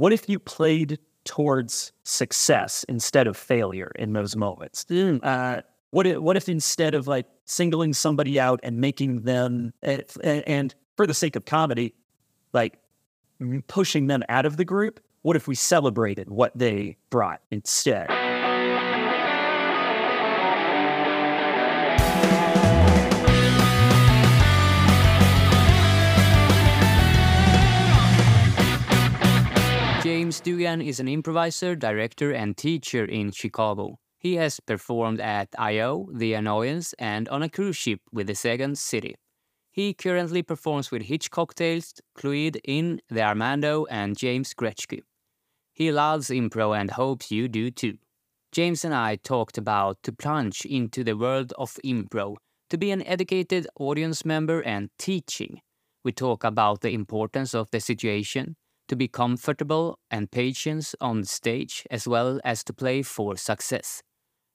what if you played towards success instead of failure in those moments? Hmm, uh, what if, what if instead of like singling somebody out and making them eh, and, eh, and for the sake of comedy, like pushing them out of the group, what if we celebrated what they brought instead? James Dugan is an improviser, director, and teacher in Chicago. He has performed at I.O., The Annoyance, and on a cruise ship with the Second City. He currently performs with Hitch Cocktails, Clued In The Armando, and Jaymes Gretchky. He loves improv and hopes you do too. James and I talked about to plunge into the world of improv, to be an educated audience member and teaching. We talk about the importance of the situation, to be comfortable and patience on the stage, as well as to play for success.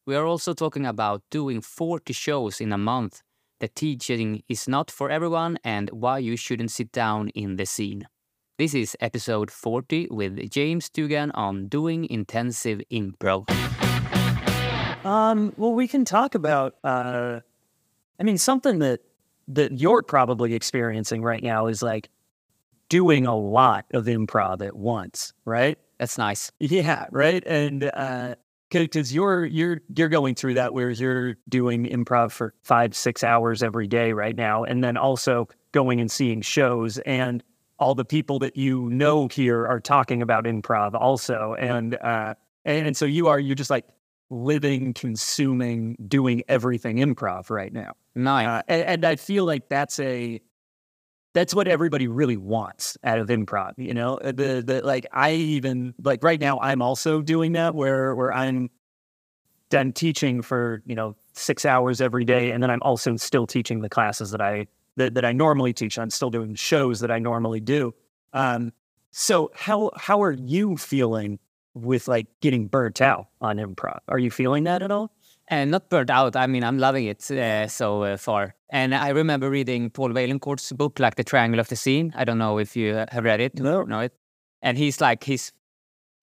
We are also talking about doing 40 shows in a month, that teaching is not for everyone, and why you shouldn't sit down in the scene. This is episode 40 with James Dugan on doing intensive improv. Um, well, we can talk about. Uh, I mean, something that that you're probably experiencing right now is like doing a lot of improv at once, right? That's nice. Yeah, right. And uh, because you're you're you're going through that, whereas you're doing improv for five six hours every day right now, and then also going and seeing shows, and all the people that you know here are talking about improv also, and uh, and, and so you are you're just like living, consuming, doing everything improv right now. Nice. Uh, and, and I feel like that's a that's what everybody really wants out of improv. You know, Uh, the the like I even like right now I'm also doing that where where I'm done teaching for you know six hours every day, and then I'm also still teaching the classes that I that, that I normally teach. I'm still doing shows that I normally do. Um, so how how are you feeling with like getting burnt out on improv? Are you feeling that at all? And not burnt out. I mean, I'm loving it uh, so uh, far. And I remember reading Paul Vaillancourt's book, like The Triangle of the Scene. I don't know if you have read it. No. Know it. And he's like his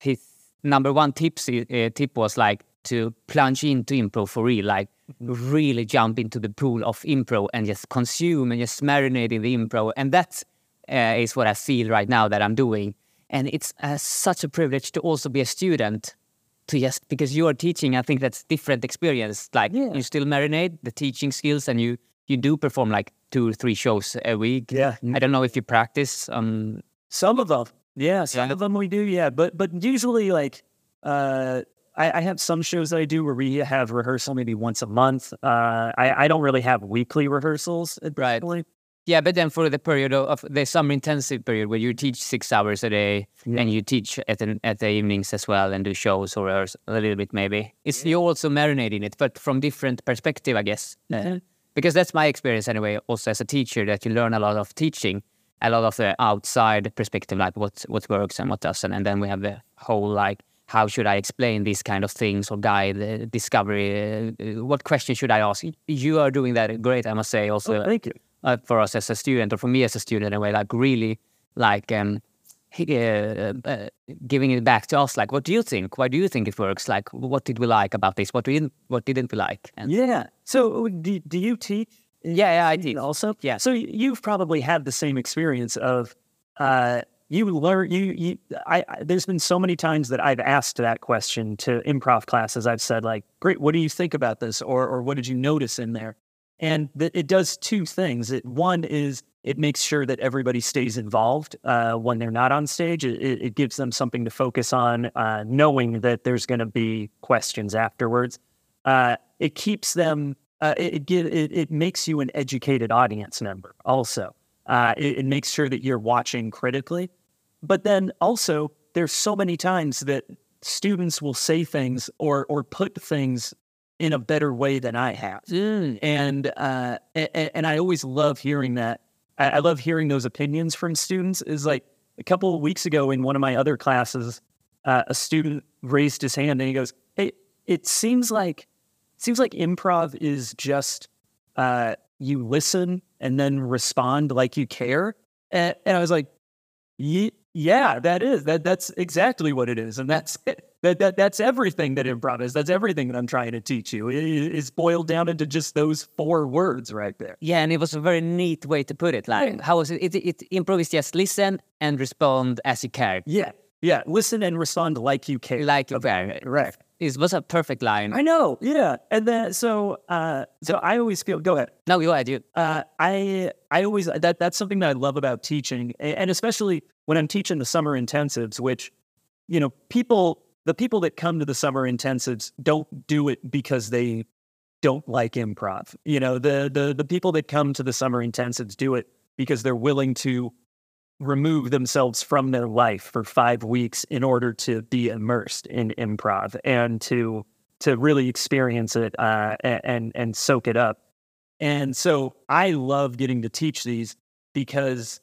his number one tips uh, tip was like to plunge into improv for real, like really jump into the pool of improv and just consume and just marinate in the improv. And that uh, is what I feel right now that I'm doing. And it's uh, such a privilege to also be a student to just because you are teaching. I think that's different experience. Like Yeah. you still marinate the teaching skills, and you you do perform like two or three shows a week. Yeah. I don't know if you practice. Um, Some of them, yeah, some Yeah. of them we do, yeah. But but usually, like, uh, I, I have some shows that I do where we have rehearsal maybe once a month. Uh, I I don't really have weekly rehearsals, Right. Yeah, but then for the period of, the summer intensive period where you teach six hours a day Yeah. and you teach at the, at the evenings as well and do shows or a little bit maybe. It's you also marinating it, but from different perspective, I guess. Uh, because that's my experience anyway. Also as a teacher, that you learn a lot of teaching, a lot of the outside perspective, like what what works and what doesn't, and then we have the whole like how should I explain these kind of things or guide the discovery? Uh, uh, what question should I ask? You are doing that great, I must say. Also, Oh, thank you. Uh, for us as a student, or for me as a student, in a way, like really, like um, uh, uh, giving it back to us. Like, what do you think? Why do you think it works? Like, what did we like about this? What didn't? What didn't we like? And Yeah. So do do you teach? yeah, yeah, I did. also. Yeah. So you've probably had the same experience of uh, you learn you you. I, I there's been so many times that I've asked that question to improv classes. I've said like, "Great, what do you think about this?" or "or what did you notice in there?" And th- it does two things. It one is it makes sure that everybody stays involved uh, when they're not on stage. It, it, gives them something to focus on, uh, knowing that there's going to be questions afterwards. Uh, it keeps them. Uh, it, it, it it makes you an educated audience member. Also, uh, it, it makes sure that you're watching critically. But then also, there's so many times that students will say things or or put things in a better way than I have and uh, and, and I always love hearing that. I, I love hearing those opinions from students. Is like a couple of weeks ago in one of my other classes, uh, a student raised his hand and he goes, "Hey, it seems like seems like improv is just uh, you listen and then respond like you care." And, and I was like, yeah, that is that. That's exactly what it is, and that's it. That, that that's everything that improv is. That's everything that I'm trying to teach you. It is boiled down into just those four words right there. Yeah, and it was a very neat way to put it. Like, how was it? It, it improv is just listen and respond as you care, Yeah, yeah. Listen and respond like you care. like you care. Right. It was a perfect line. I know. Yeah, and then so uh, so I always feel. Go ahead. No, go ahead, you. Uh, I I always that that's something that I love about teaching, and especially when I'm teaching the summer intensives, which you know people the people that come to the summer intensives don't do it because they don't like improv. You know the the the people that come to the summer intensives do it because they're willing to remove themselves from their life for five weeks in order to be immersed in improv and to to really experience it uh, and and soak it up. And so I love getting to teach these because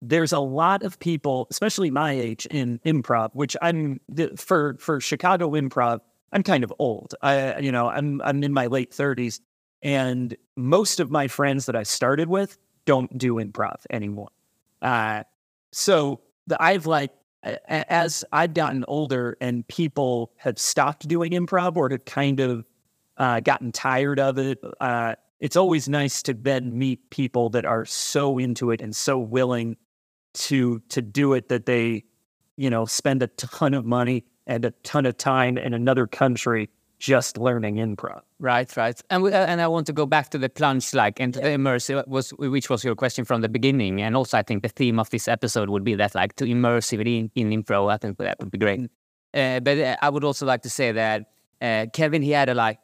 there's a lot of people, especially my age in improv, which I'm for for Chicago improv. I'm kind of old. I you know I'm I'm in my late 30s, and most of my friends that I started with don't do improv anymore. Uh, so the, I've like as I've gotten older and people have stopped doing improv or have kind of uh, gotten tired of it. Uh, it's always nice to then meet people that are so into it and so willing to to do it that they, you know, spend a ton of money and a ton of time in another country just learning improv. Right, right. And we, uh, and I want to go back to the plunge, like, and to the immersive was which was your question from the beginning, and also I think the theme of this episode would be that, like, to immersive in, in improv. I think that would be great. Uh, but uh, I would also like to say that uh, Kevin, he had a like,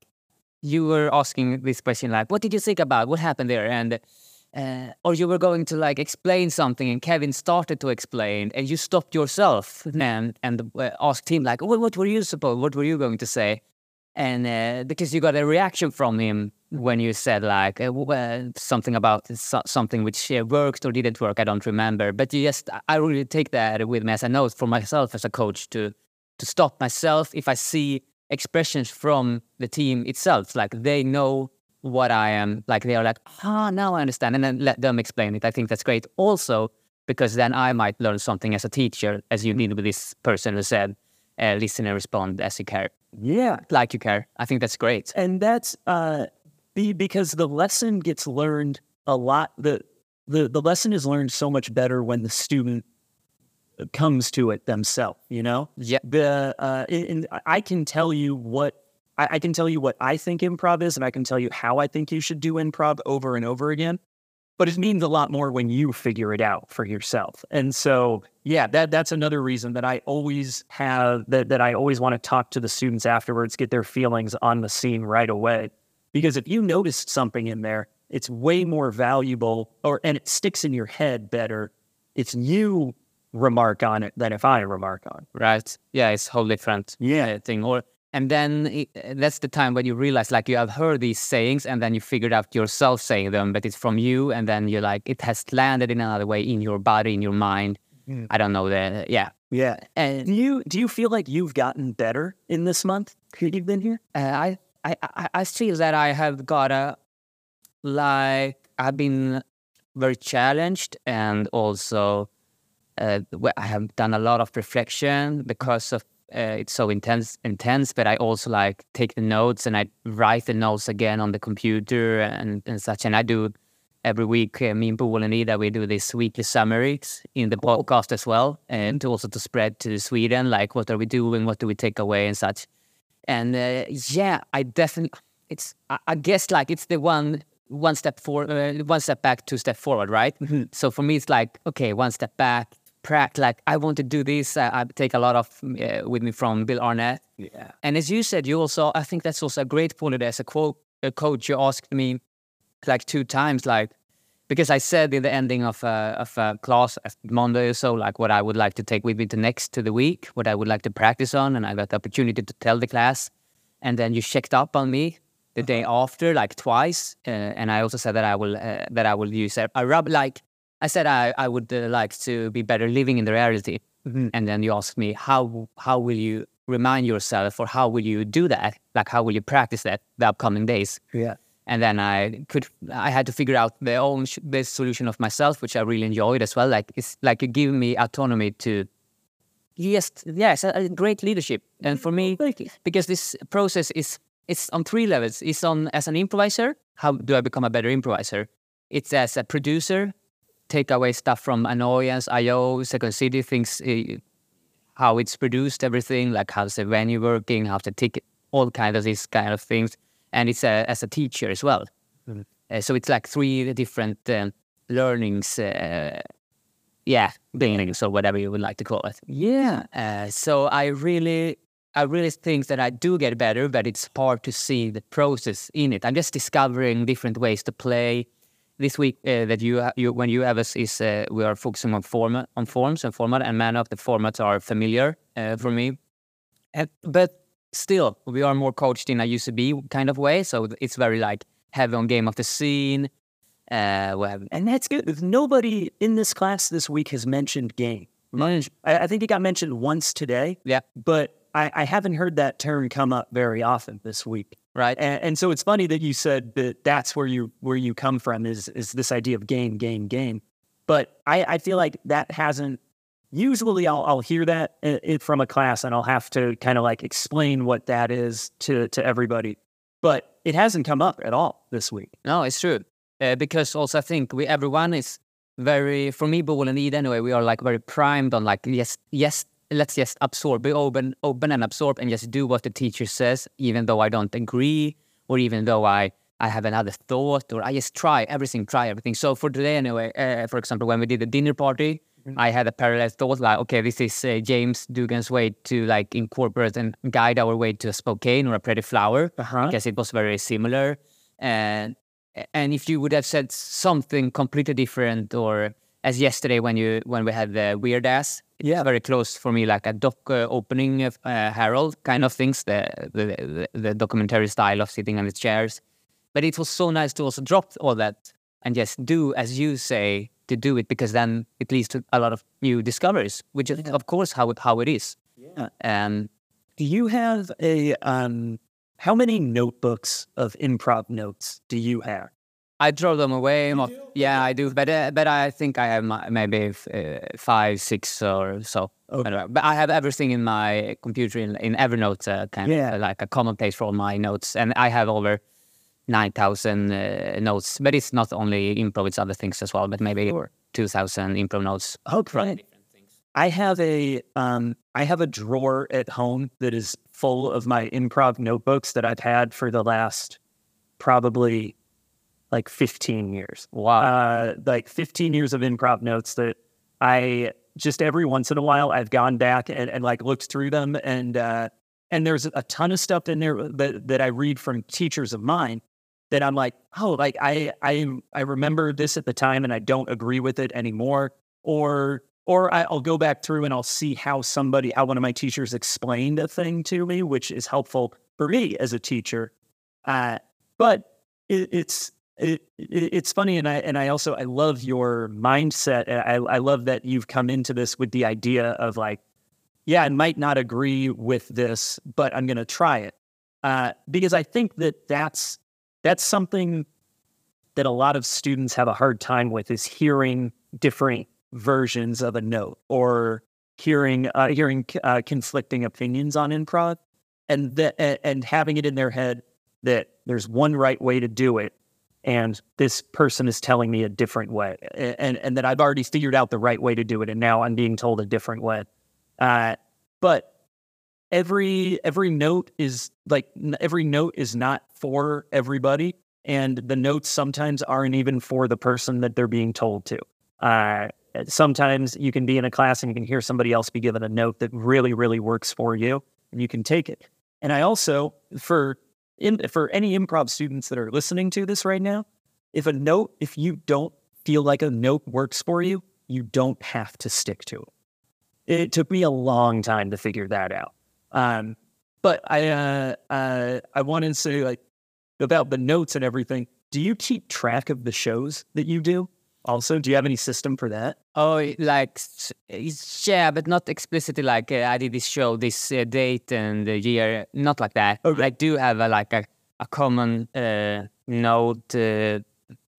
you were asking this question, like, what did you think about what happened there, and uh, or you were going to like explain something, and Kevin started to explain, and you stopped yourself and and uh, asked him like, what, what were you supposed, what were you going to say? and uh, because you got a reaction from him when you said like uh, uh, something about so- something which uh, worked or didn't work, I don't remember. But you just, I really take that with me as a note for myself as a coach to to stop myself if I see expressions from the team itself, like they know what I am, like they are like, ah, now I understand, and then let them explain it. I think that's great. Also, because then I might learn something as a teacher, as you did with this person who said, uh, listen and respond as you care Yeah, like you care. I think that's great. and that's uh be, because the lesson gets learned a lot the the the lesson is learned so much better when the student comes to it themselves you know Yeah. the uh in, i can tell you what I, I can tell you what i think improv is and i can tell you how i think you should do improv over and over again but it means a lot more when you figure it out for yourself. And so, yeah, that that's another reason that I always have that that I always want to talk to the students afterwards, get their feelings on the scene right away. Because if you noticed something in there, it's way more valuable or and it sticks in your head better if you remark on it than if I remark on. it. Right. Yeah, it's whole different Yeah. uh, thing. Or and then that's the time when you realize like you have heard these sayings and then you figured out yourself saying them, but it's from you, and then you're like it has landed in another way in your body, in your mind. Mm. I don't know that yeah. Yeah. And Do you do you feel like you've gotten better in this month you've been here? uh, I, I I I feel that I have got a like I've been very challenged and also uh, I have done a lot of reflection because of uh, it's so intense intense but I also like take the notes and I write the notes again on the computer and, and such and I do every week uh, me and Paul and Ida we do these weekly summaries in the podcast as well and also to spread to Sweden like what are we doing what do we take away and such and uh, yeah, I definitely it's I, I guess like it's the one one step for uh, one step back, two step forward, right? So for me, it's like okay, one step back, prac like I want to do this. I, I take a lot of uh, with me from Bill Arnett, Yeah. and as you said, you also I think that's also a great point. As a quote, a coach, you asked me like two times, like because I said in the ending of a, of a class uh, Monday or so, like what I would like to take with me to next to the week, what I would like to practice on, and I got the opportunity to tell the class, and then you checked up on me the day after, like twice, uh, and I also said that I will uh, that I will use a, a rub like I said I I would uh, like to be better living in the reality, and then you asked me how how will you remind yourself or how will you do that, like how will you practice that the upcoming days. Yeah. and then I could I had to figure out the own sh- the solution of myself, which I really enjoyed as well. Like it's like it gave me autonomy to yes yes a, a great leadership, and for me because this process is it's on three levels. It's on as an improviser, how do I become a better improviser? It's as a producer, take away stuff from annoyance, IO, Second City, things, uh, how it's produced, everything, like how's the venue working, how's the ticket, all kind of these kind of things. And it's uh, as a teacher as well. Mhm. Uh, so it's like three different um, learnings, uh, yeah, beginnings or whatever you would like to call it. Yeah. So I really, I really think that I do get better, but it's hard to see the process in it. I'm just discovering different ways to play. This week uh, that you, you when you have us is uh, we are focusing on format, on forms and format, and man up the formats are familiar uh, for me. And, but still, we are more coached in a UCB kind of way, so it's very like heavy on game of the scene. Uh, we have And that's good. If Nobody in this class this week has mentioned game. I, I think it got mentioned once today, yeah, but I, I haven't heard that term come up very often this week. right. And, and so it's funny that you said that that's where you where you come from is is this idea of game, game, game. But I, I feel like that hasn't. Usually, I'll I'll hear that i- i- from a class, and I'll have to kind of like explain what that is to to everybody. But it hasn't come up at all this week. No, it's true. Uh, because also I think we everyone is very for me, Boel and Ed anyway, we are like very primed on like yes, yes, let's just absorb, be open, open and absorb and just do what the teacher says, even though I don't agree, or even though I I have another thought, or I just try everything, try everything. So for today anyway, uh, for example, when we did the dinner party, I had a parallel thought like, okay, this is uh, James Dugan's way to like incorporate and guide our way to a Spokane or a Pretty Flower Uh-huh. because it was very similar. And and if you would have said something completely different, or as yesterday when you when we had the weird ass, Yeah. very close for me, like a doc uh, opening of uh, Harold kind of things, the, the the the documentary style of sitting on the chairs. But it was so nice to also drop all that and just do as you say to do it, because then it leads to a lot of new discoveries, which is of course how it, how it is. Yeah. Um, Do you have a um? How many notebooks of improv notes do you have? I throw them away. mo- Yeah, I do. But uh, but I think I have my, maybe f- uh, five, six or so. I don't. But I have everything in my computer in, in Evernote, uh, kind Yeah. of like a common place for all my notes. And I have over nine thousand uh, notes. But it's not only improv; it's other things as well. But maybe Sure. two thousand improv notes. Okay. I have a um I have a drawer at home that is full of my improv notebooks that I've had for the last probably like 15 years. Wow. Uh like 15 years of improv notes that I just every once in a while I've gone back and, and like looked through them and uh and there's a ton of stuff in there that, that I read from teachers of mine that I'm like, oh, like I I I remember this at the time and I don't agree with it anymore. Or or I'll go back through and I'll see how somebody, how one of my teachers explained a thing to me, which is helpful for me as a teacher. Uh, but it, it's it, it, it's funny, and I and I also I love your mindset. I I love that you've come into this with the idea of like, yeah, I might not agree with this, but I'm going to try it uh, because I think that that's that's something that a lot of students have a hard time with is hearing different versions of a note or hearing uh, hearing uh, conflicting opinions on improv and that and having it in their head that there's one right way to do it and this person is telling me a different way and and that I've already figured out the right way to do it and now I'm being told a different way. Uh, but every every note is like every note is not for everybody and the notes sometimes aren't even for the person that they're being told to. Uh, sometimes you can be in a class and you can hear somebody else be given a note that really really works for you and you can take it. And i also for in, for any improv students that are listening to this right now if a note if you don't feel like a note works for you you don't have to stick to it. It took me a long time to figure that out. Um, but i uh, uh, i wanted to say like about the notes and everything do you keep track of the shows that you do also do you have any system for that Oh, like yeah, but not explicitly like uh, I did this show, this uh, date and the year, not like that. Okay. I do have a, like a a common uh, note uh,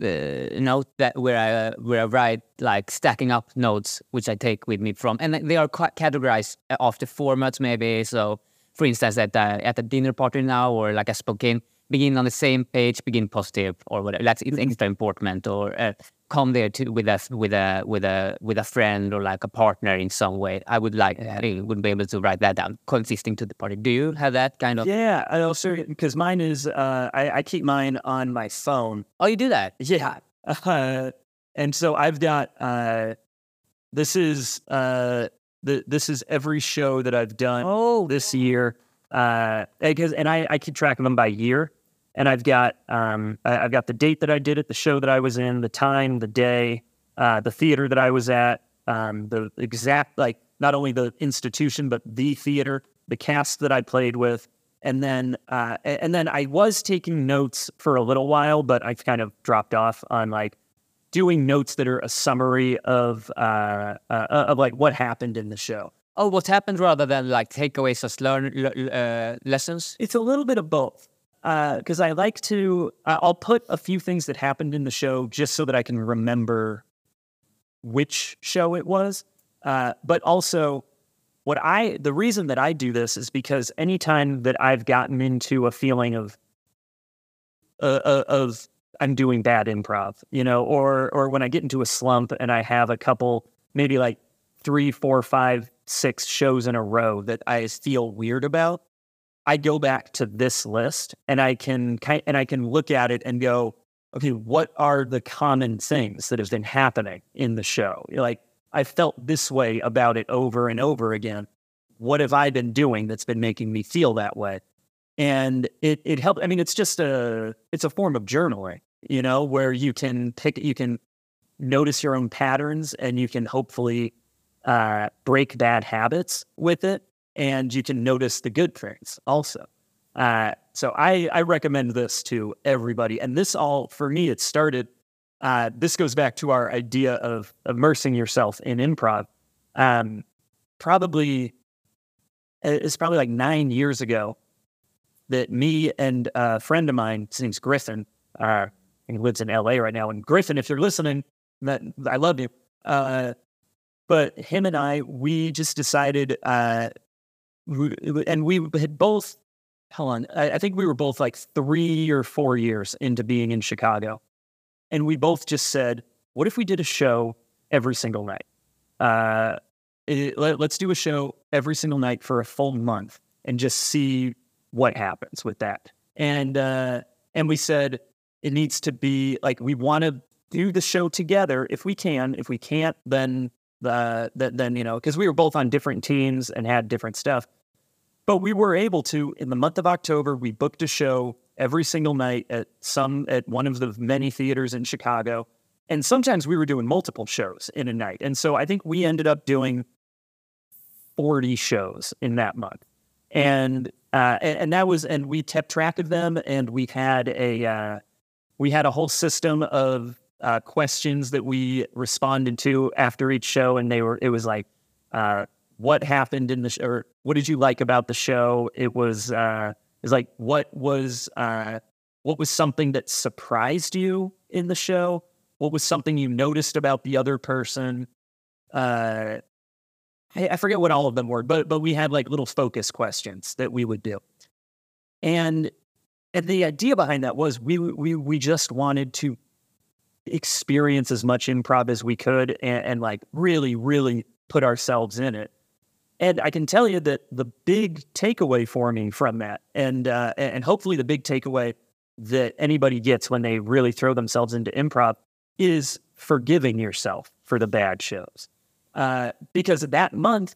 uh, note that where I uh, where I write like stacking up notes, which I take with me from, and they are quite categorized after formats maybe. So, for instance, at the, at a dinner party now, or like a Spokane begin on the same page, begin positive or whatever. That's it's extra important. Or uh, come there to with a with a with a with a friend or like a partner in some way. I would like I would be able to write that down, consisting to the party. Do you have that kind of? Yeah, I also because mine is uh, I, I keep mine on my phone. Oh, you do that? Yeah, uh, and so I've got uh, this is uh, the this is every show that I've done Oh, this year uh because and I, I keep track of them by year. And i've got um I- i've got the date that i did it the show that i was in the time the day uh the theater that i was at um the exact like not only the institution but the theater the cast that i played with. And then uh and then i was taking notes for a little while but i've kind of dropped off on like doing notes that are a summary of uh, uh of like what happened in the show oh, what happened rather than like takeaways as learn uh, lessons? It's a little bit of both. Because I like to, uh, I'll put a few things that happened in the show just so that I can remember which show it was. Uh, but also, what I, the reason that I do this is because anytime that I've gotten into a feeling of, uh, uh, of I'm doing bad improv, you know, or or when I get into a slump and I have a couple, maybe like three, four, five, six shows in a row that I feel weird about, I go back to this list and I can and I can look at it and go, okay, what are the common things that have been happening in the show? Like I felt this way about it over and over again. What have I been doing that's been making me feel that way? And it it helped. I mean, it's just a it's a form of journaling, you know, where you can pick you can notice your own patterns and you can hopefully uh, break bad habits with it and you can notice the good things also. Uh, so I, I recommend this to everybody. And this all, for me, it started, uh, this goes back to our idea of immersing yourself in improv. Um, probably, it's probably like nine years ago that me and a friend of mine, his name's Griffin, uh, he lives in LA right now. And Griffin, if you're listening, that I love you. Uh, but him and I, we just decided, uh, and we had both, hold on, I, I think we were both like three or four years into being in Chicago. And we both just said, what if we did a show every single night? Uh, it- let, let's do a show every single night for a full month and just see what happens with that. And, uh, and we said, it needs to be like, we want to do the show together if we can. If we can't, then uh, then you know because we were both on different teams and had different stuff. But we were able to in the month of october we booked a show every single night at some at one of the many theaters in chicago. And sometimes we were doing multiple shows in a night. And so i think we ended up doing 40 shows in that month. And uh, and, and that was and we kept track of them and we had a uh, we had a whole system of uh, questions that we responded to after each show, and they were it was like, uh, what happened in the show, or what did you like about the show? It was uh, it was like what was uh, what was something that surprised you in the show? What was something you noticed about the other person? Uh, I, I forget what all of them were, but but we had like little focus questions that we would do, and and the idea behind that was we we we just wanted to experience as much improv as we could and, and like really really put ourselves in it and i can tell you that the big takeaway for me from that and uh, and hopefully the big takeaway that anybody gets when they really throw themselves into improv is forgiving yourself for the bad shows uh, because that month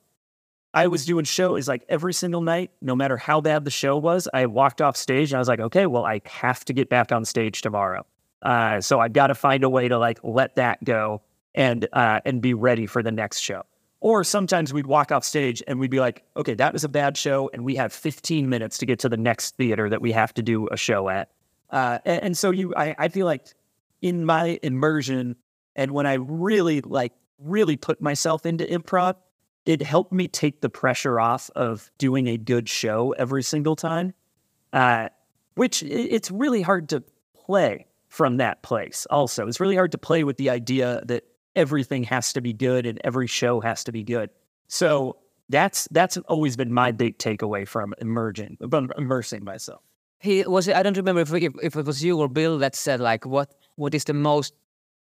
I was doing shows like every single night, no matter how bad the show was. I walked off stage and I was like, okay, well, I have to get back on stage tomorrow. Uh, so I've got to find a way to like let that go and uh, and be ready for the next show. Or sometimes we'd walk off stage and we'd be like, okay, that was a bad show, and we have 15 minutes to get to the next theater that we have to do a show at. Uh, and, and so you, I, I feel like in my immersion and when I really like really put myself into improv, it helped me take the pressure off of doing a good show every single time. Uh, which it's really hard to play from that place. Also, it's really hard to play with the idea that everything has to be good and every show has to be good. So that's that's always been my big takeaway from emerging, from immersing myself. He was. I don't remember if, if, if it was you or Bill that said like, "What what is the most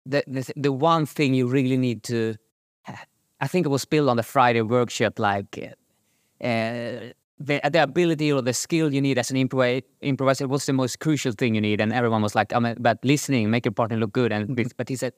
the the, the one thing you really need to." I think it was Bill on the Friday workshop, like uh, the the ability or the skill you need as an improv- improviser. What's the most crucial thing you need? And everyone was like, "I mean, but listening, make your partner look good." And but he said,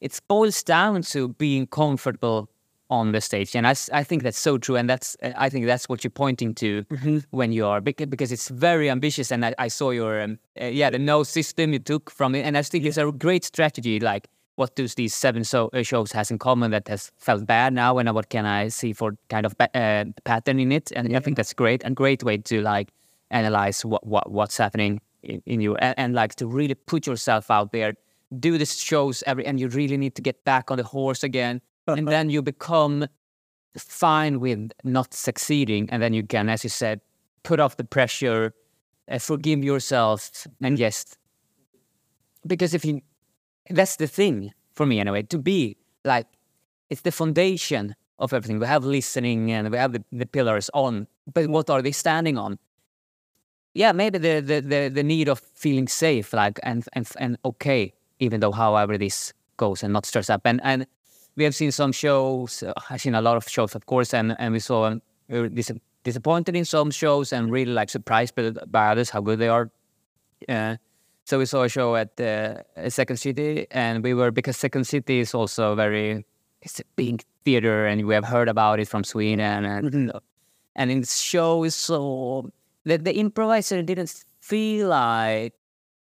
it boils down to being comfortable on the stage and I, I think that's so true and that's i think that's what you're pointing to mm-hmm. when you are because it's very ambitious and i, I saw your um, uh, yeah the no system you took from it and i think it's a great strategy like what does these seven so, uh, shows has in common that has felt bad now and what can i see for kind of uh, pattern in it? And yeah. i think that's great and great way to like analyze what, what what's happening in, in you and, and like to really put yourself out there. Do these shows every and you really need to get back on the horse again and then you become fine with not succeeding and then you can as you said put off the pressure uh, forgive yourself and yes. Because if you that's the thing for me anyway to be like it's the foundation of everything we have listening and we have the, the pillars on but what are they standing on yeah maybe the, the the the need of feeling safe like and and and okay even though however this goes and not stress up and and we have seen some shows. Uh, I've seen a lot of shows, of course, and and we saw um, we were dis- disappointed in some shows and really like surprised by, by others how good they are. Uh, so we saw a show at uh, Second City, and we were because Second City is also very it's a big theater, and we have heard about it from Sweden, and mm-hmm. and in the show is so that the improviser didn't feel like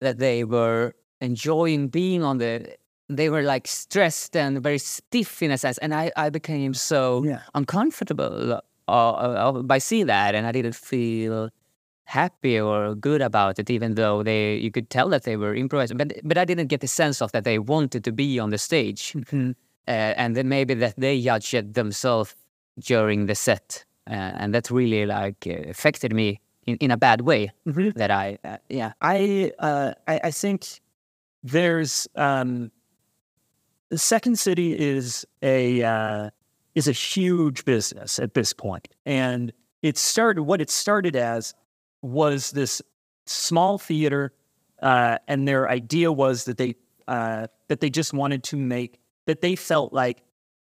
that they were enjoying being on the they were like stressed and very stiff in a sense, and I, I became so yeah. uncomfortable uh, uh, by seeing that, and I didn't feel happy or good about it, even though they you could tell that they were improvising, but but I didn't get the sense of that they wanted to be on the stage, mm-hmm. uh, and then maybe that they judged themselves during the set, uh, and that really like uh, affected me in, in a bad way. Mm-hmm. That I uh, yeah I I, I think there's um the Second City is a uh, is a huge business at this point, and it started. What it started as was this small theater, uh, and their idea was that they uh, that they just wanted to make that they felt like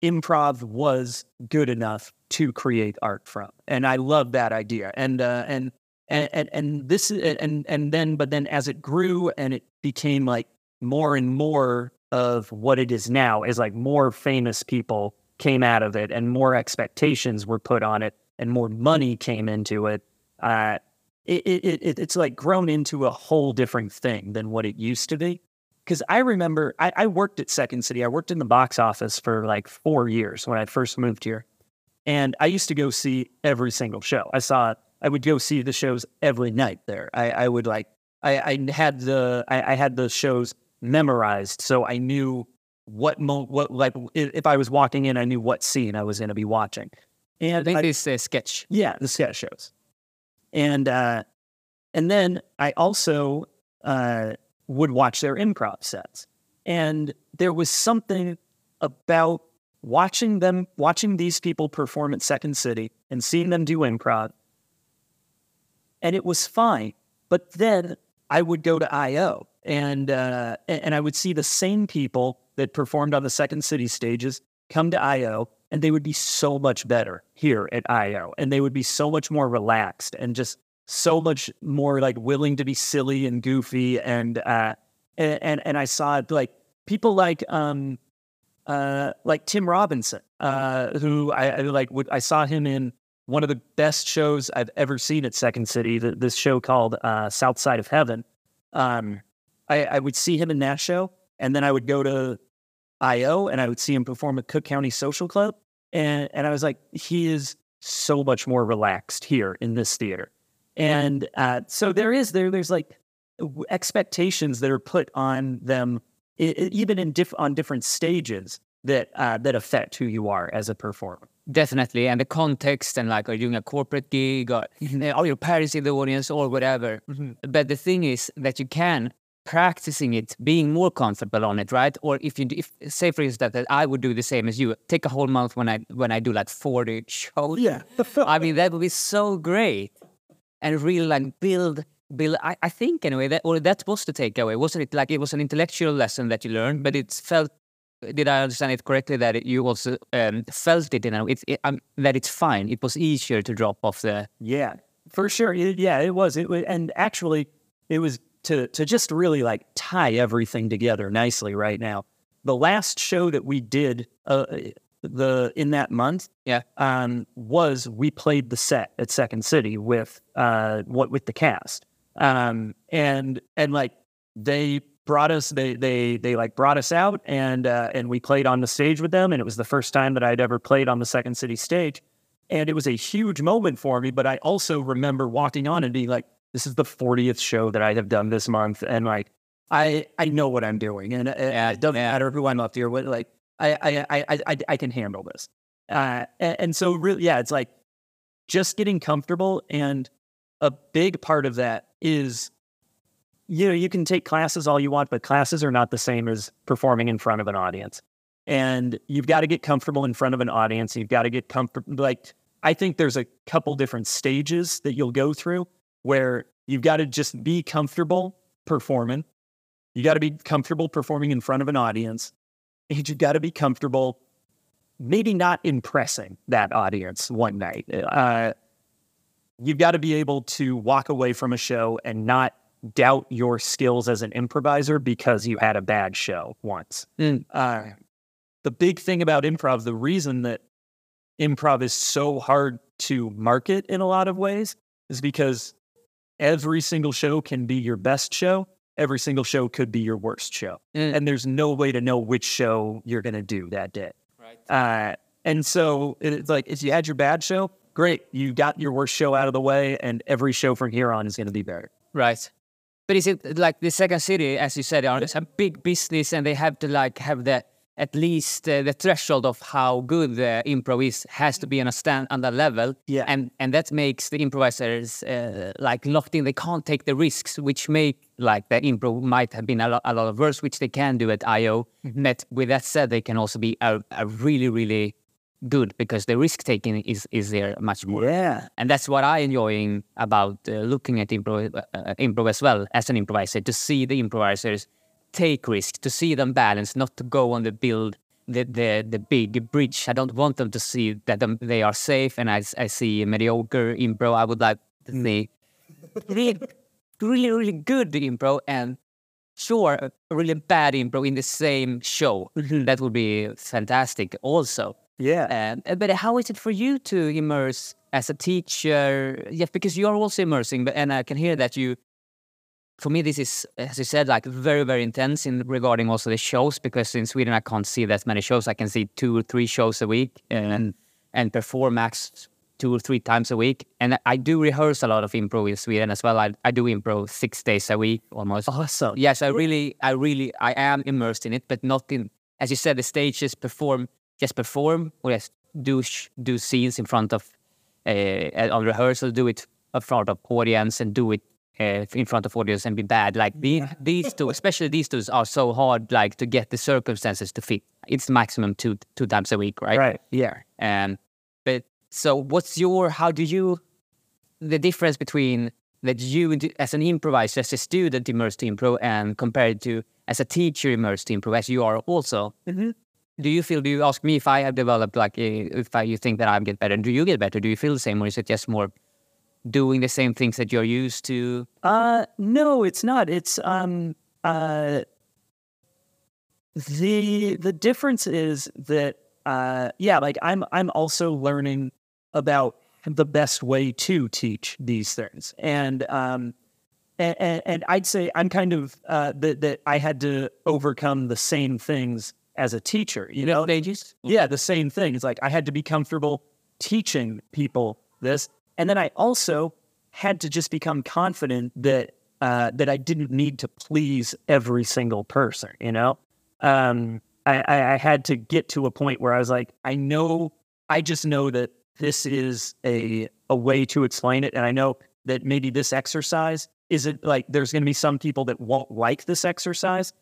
improv was good enough to create art from, and I love that idea. And uh, and and and, and this and and then but then as it grew and it became like more and more of what it is now is like more famous people came out of it and more expectations were put on it and more money came into it. Uh, it, it, it, it's like grown into a whole different thing than what it used to be. Because I remember I, I worked at Second City. I worked in the box office for like four years when I first moved here. And I used to go see every single show. I saw I would go see the shows every night there. I, I would like I, I had the I, I had the shows memorized, so I knew what mo- what like if I was walking in, I knew what scene I was going to be watching. And I think I, this uh, sketch, yeah, the sketch shows, and uh, and then I also uh, would watch their improv sets, and there was something about watching them watching these people perform at Second City and seeing them do improv, and it was fine. But then I would go to IO and uh, and I would see the same people that performed on the Second City stages come to IO, and they would be so much better here at IO, and they would be so much more relaxed and just so much more like willing to be silly and goofy, and uh, and and I saw it like people like um uh like Tim Robinson, uh, who I, I like would I saw him in one of the best shows I've ever seen at Second City. this show called uh, South Side of Heaven. Um, I, I would see him in that show, and then I would go to IO and I would see him perform at Cook County Social Club, and and I was like, he is so much more relaxed here in this theater, and uh, so there is there there's like expectations that are put on them, it, it, even in diff, on different stages that uh, that affect who you are as a performer. Definitely, and the context and like, are you doing a corporate gig or are your parents in the audience or whatever? But the thing is that you can practicing it, being more comfortable on it, right? Or if you, if say for instance that I would do the same as you, take a whole month when I when I do like forty shows. Yeah. I mean that would be so great, and really like build build. I, I think anyway that or that was the takeaway, wasn't it? Like it was an intellectual lesson that you learned, but it felt. Did I understand it correctly that it, you also um, felt it in a it's it, um, that it's fine. It was easier to drop off the Yeah, for sure. It, yeah, it was. It was, and actually, it was to to just really like tie everything together nicely right now. The last show that we did uh, the in that month, Yeah. um, was we played the set at Second City with uh what with the cast, um, and and like they brought us they they they like brought us out and uh, and we played on the stage with them and it was the first time that I'd ever played on the Second City stage and it was a huge moment for me but I also remember walking on and being like this is the 40th show that I have done this month and like I I know what I'm doing and it, Yeah, it doesn't yeah. matter who I'm up here with like I I I I, I, I can handle this uh, and, and so really yeah it's like just getting comfortable and a big part of that is you know you can take classes all you want but classes are not the same as performing in front of an audience and you've got to get comfortable in front of an audience you've got to get comfortable like i think there's a couple different stages that you'll go through where you've got to just be comfortable performing you got to be comfortable performing in front of an audience and you've got to be comfortable maybe not impressing that audience one night uh, you've got to be able to walk away from a show and not doubt your skills as an improviser because you had a bad show once. Mm. Uh, the big thing about improv, the reason that improv is so hard to market in a lot of ways is because every single show can be your best show. Every single show could be your worst show. Mm. And there's no way to know which show you're going to do that day. right. Uh, and so it's like if you had your bad show, great, you got your worst show out of the way, and every show from here on is going to be better. Right. But is it like the second city, as you said, are it's a big business and they have to like have the at least uh, the threshold of how good the improv is has to be on a stand on that level. Yeah. And and that makes the improvisers uh, like locked in. They can't take the risks, which make like the improv might have been a lot, a lot of worse, which they can do at IO. But with that said, they can also be a, a really really good because the risk taking is is there much more Yeah. and that's what I enjoying about uh, looking at improv, uh, uh, improv as well as an improviser to see the improvisers take risk, to see them balance, not to go on the build the the, the big bridge. I don't want them to see that them, they are safe, and I see mediocre improv. I would like to see really, really, really good improv and sure, a really bad improv in the same show. That would be fantastic, also. Yeah. Um, uh, but how is it for you to immerse as a teacher? Yeah, because you are also immersing, but and I can hear that you. For me, this is, as you said, like very, very intense in regarding also the shows. Because in Sweden, I can't see that many shows. I can see two or three shows a week, and and perform max two or three times a week. And I do rehearse a lot of improv in Sweden as well. I, I do improv six days a week almost. awesome. Yes, I really, I really, I am immersed in it, but not in, as you said, the stages perform, just perform, or just do do scenes in front of, uh, on rehearsal, do it in front of audience, and do it uh, in front of audience and be bad. Like the, these two, especially these two, are so hard, like to get the circumstances to fit. It's maximum two two times a week, right? Right. Yeah. Um, but so, what's your? How do you? The difference between that you as an improviser, as a student immersed in improv, and compared to as a teacher immersed in improv, as you are also. Mhm. Do you feel? Do you ask me if I have developed like if I, you think that I get better? Do you get better? Do you feel the same, or is it just more doing the same things that you're used to? Uh no, it's not. It's um uh the the difference is that uh yeah, like I'm I'm also learning about the best way to teach these things. And um and, and, I'd say I'm kind of uh that that I had to overcome the same things as a teacher, you know? stages. Yeah, the same thing. It's like I had to be comfortable teaching people this, and then I also had to just become confident that uh, that I didn't need to please every single person. You know, um, I, I, had to get to a point where I was like, I know I just know that this is a a way to explain it, and I know that maybe this exercise isn't like there's going to be some people that won't like this exercise,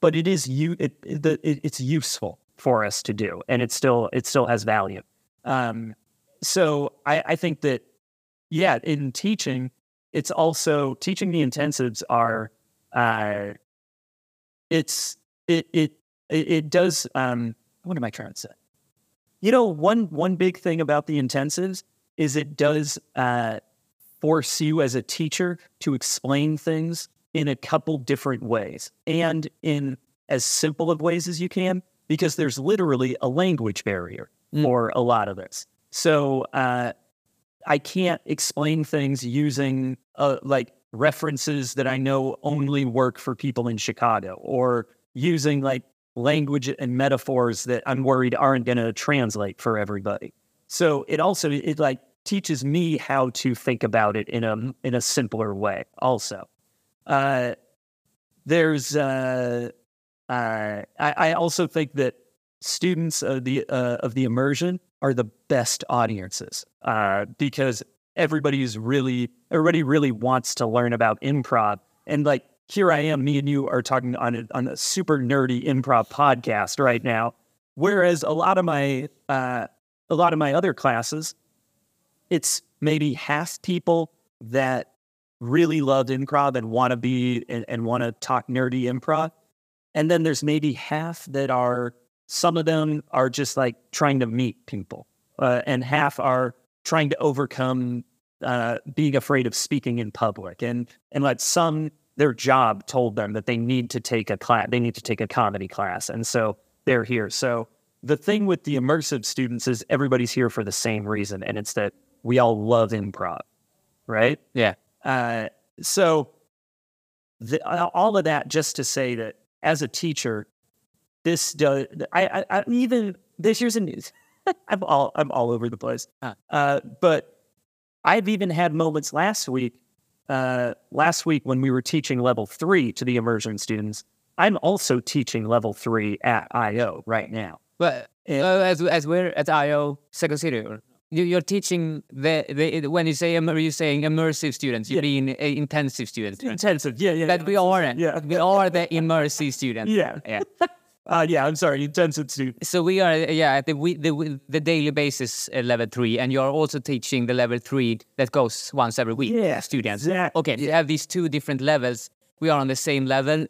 but it is you it, it, it's useful for us to do, and it still it still has value. Um, so I, I think that yeah, in teaching, it's also teaching the intensives are uh, it's it it it, does um, what am I trying to say? You know, one one big thing about the intensives is it does uh, force you as a teacher to explain things in a couple different ways and in as simple of ways as you can because there's literally a language barrier mm. for a lot of this. So uh, I can't explain things using uh, like references that I know only work for people in Chicago or using like language and metaphors that I'm worried aren't going to translate for everybody. So it also it like teaches me how to think about it in a in a simpler way. Also, uh, there's uh, uh, I, I also think that students of the uh, of the immersion are the best audiences uh, because everybody's really everybody really wants to learn about improv and like here I am, me and you are talking on a, on a super nerdy improv podcast right now. Whereas a lot of my uh, a lot of my other classes, it's maybe half people that really love improv and want to be and, and want to talk nerdy improv, and then there's maybe half that are some of them are just like trying to meet people, uh, and half are trying to overcome uh, being afraid of speaking in public, and and let some their job told them that they need to take a class, they need to take a comedy class. And so they're here. So the thing with the immersive students is everybody's here for the same reason. And it's that we all love improv, right? Yeah. Uh, so the, all of that just to say that as a teacher, this does, I, I, I even, this year's in news. I'm all, I'm all over the place. Uh, but I've even had moments last week uh, last week when we were teaching level three to the immersion students, I'm also teaching level three at IO right now. But uh, as as we're at IO Second City, you, are teaching the, the when you say you're saying immersive students, you yeah. mean uh, intensive students. Intensive, yeah, yeah. That yeah. we are, yeah, we are the immersive students. Yeah, yeah. Uh, yeah, I'm sorry, intensive student. So we are, yeah, at the the, the daily basis uh, level three, and you're also teaching the level three that goes once every week. Yeah, students. Exactly. Okay, you have these two different levels. We are on the same level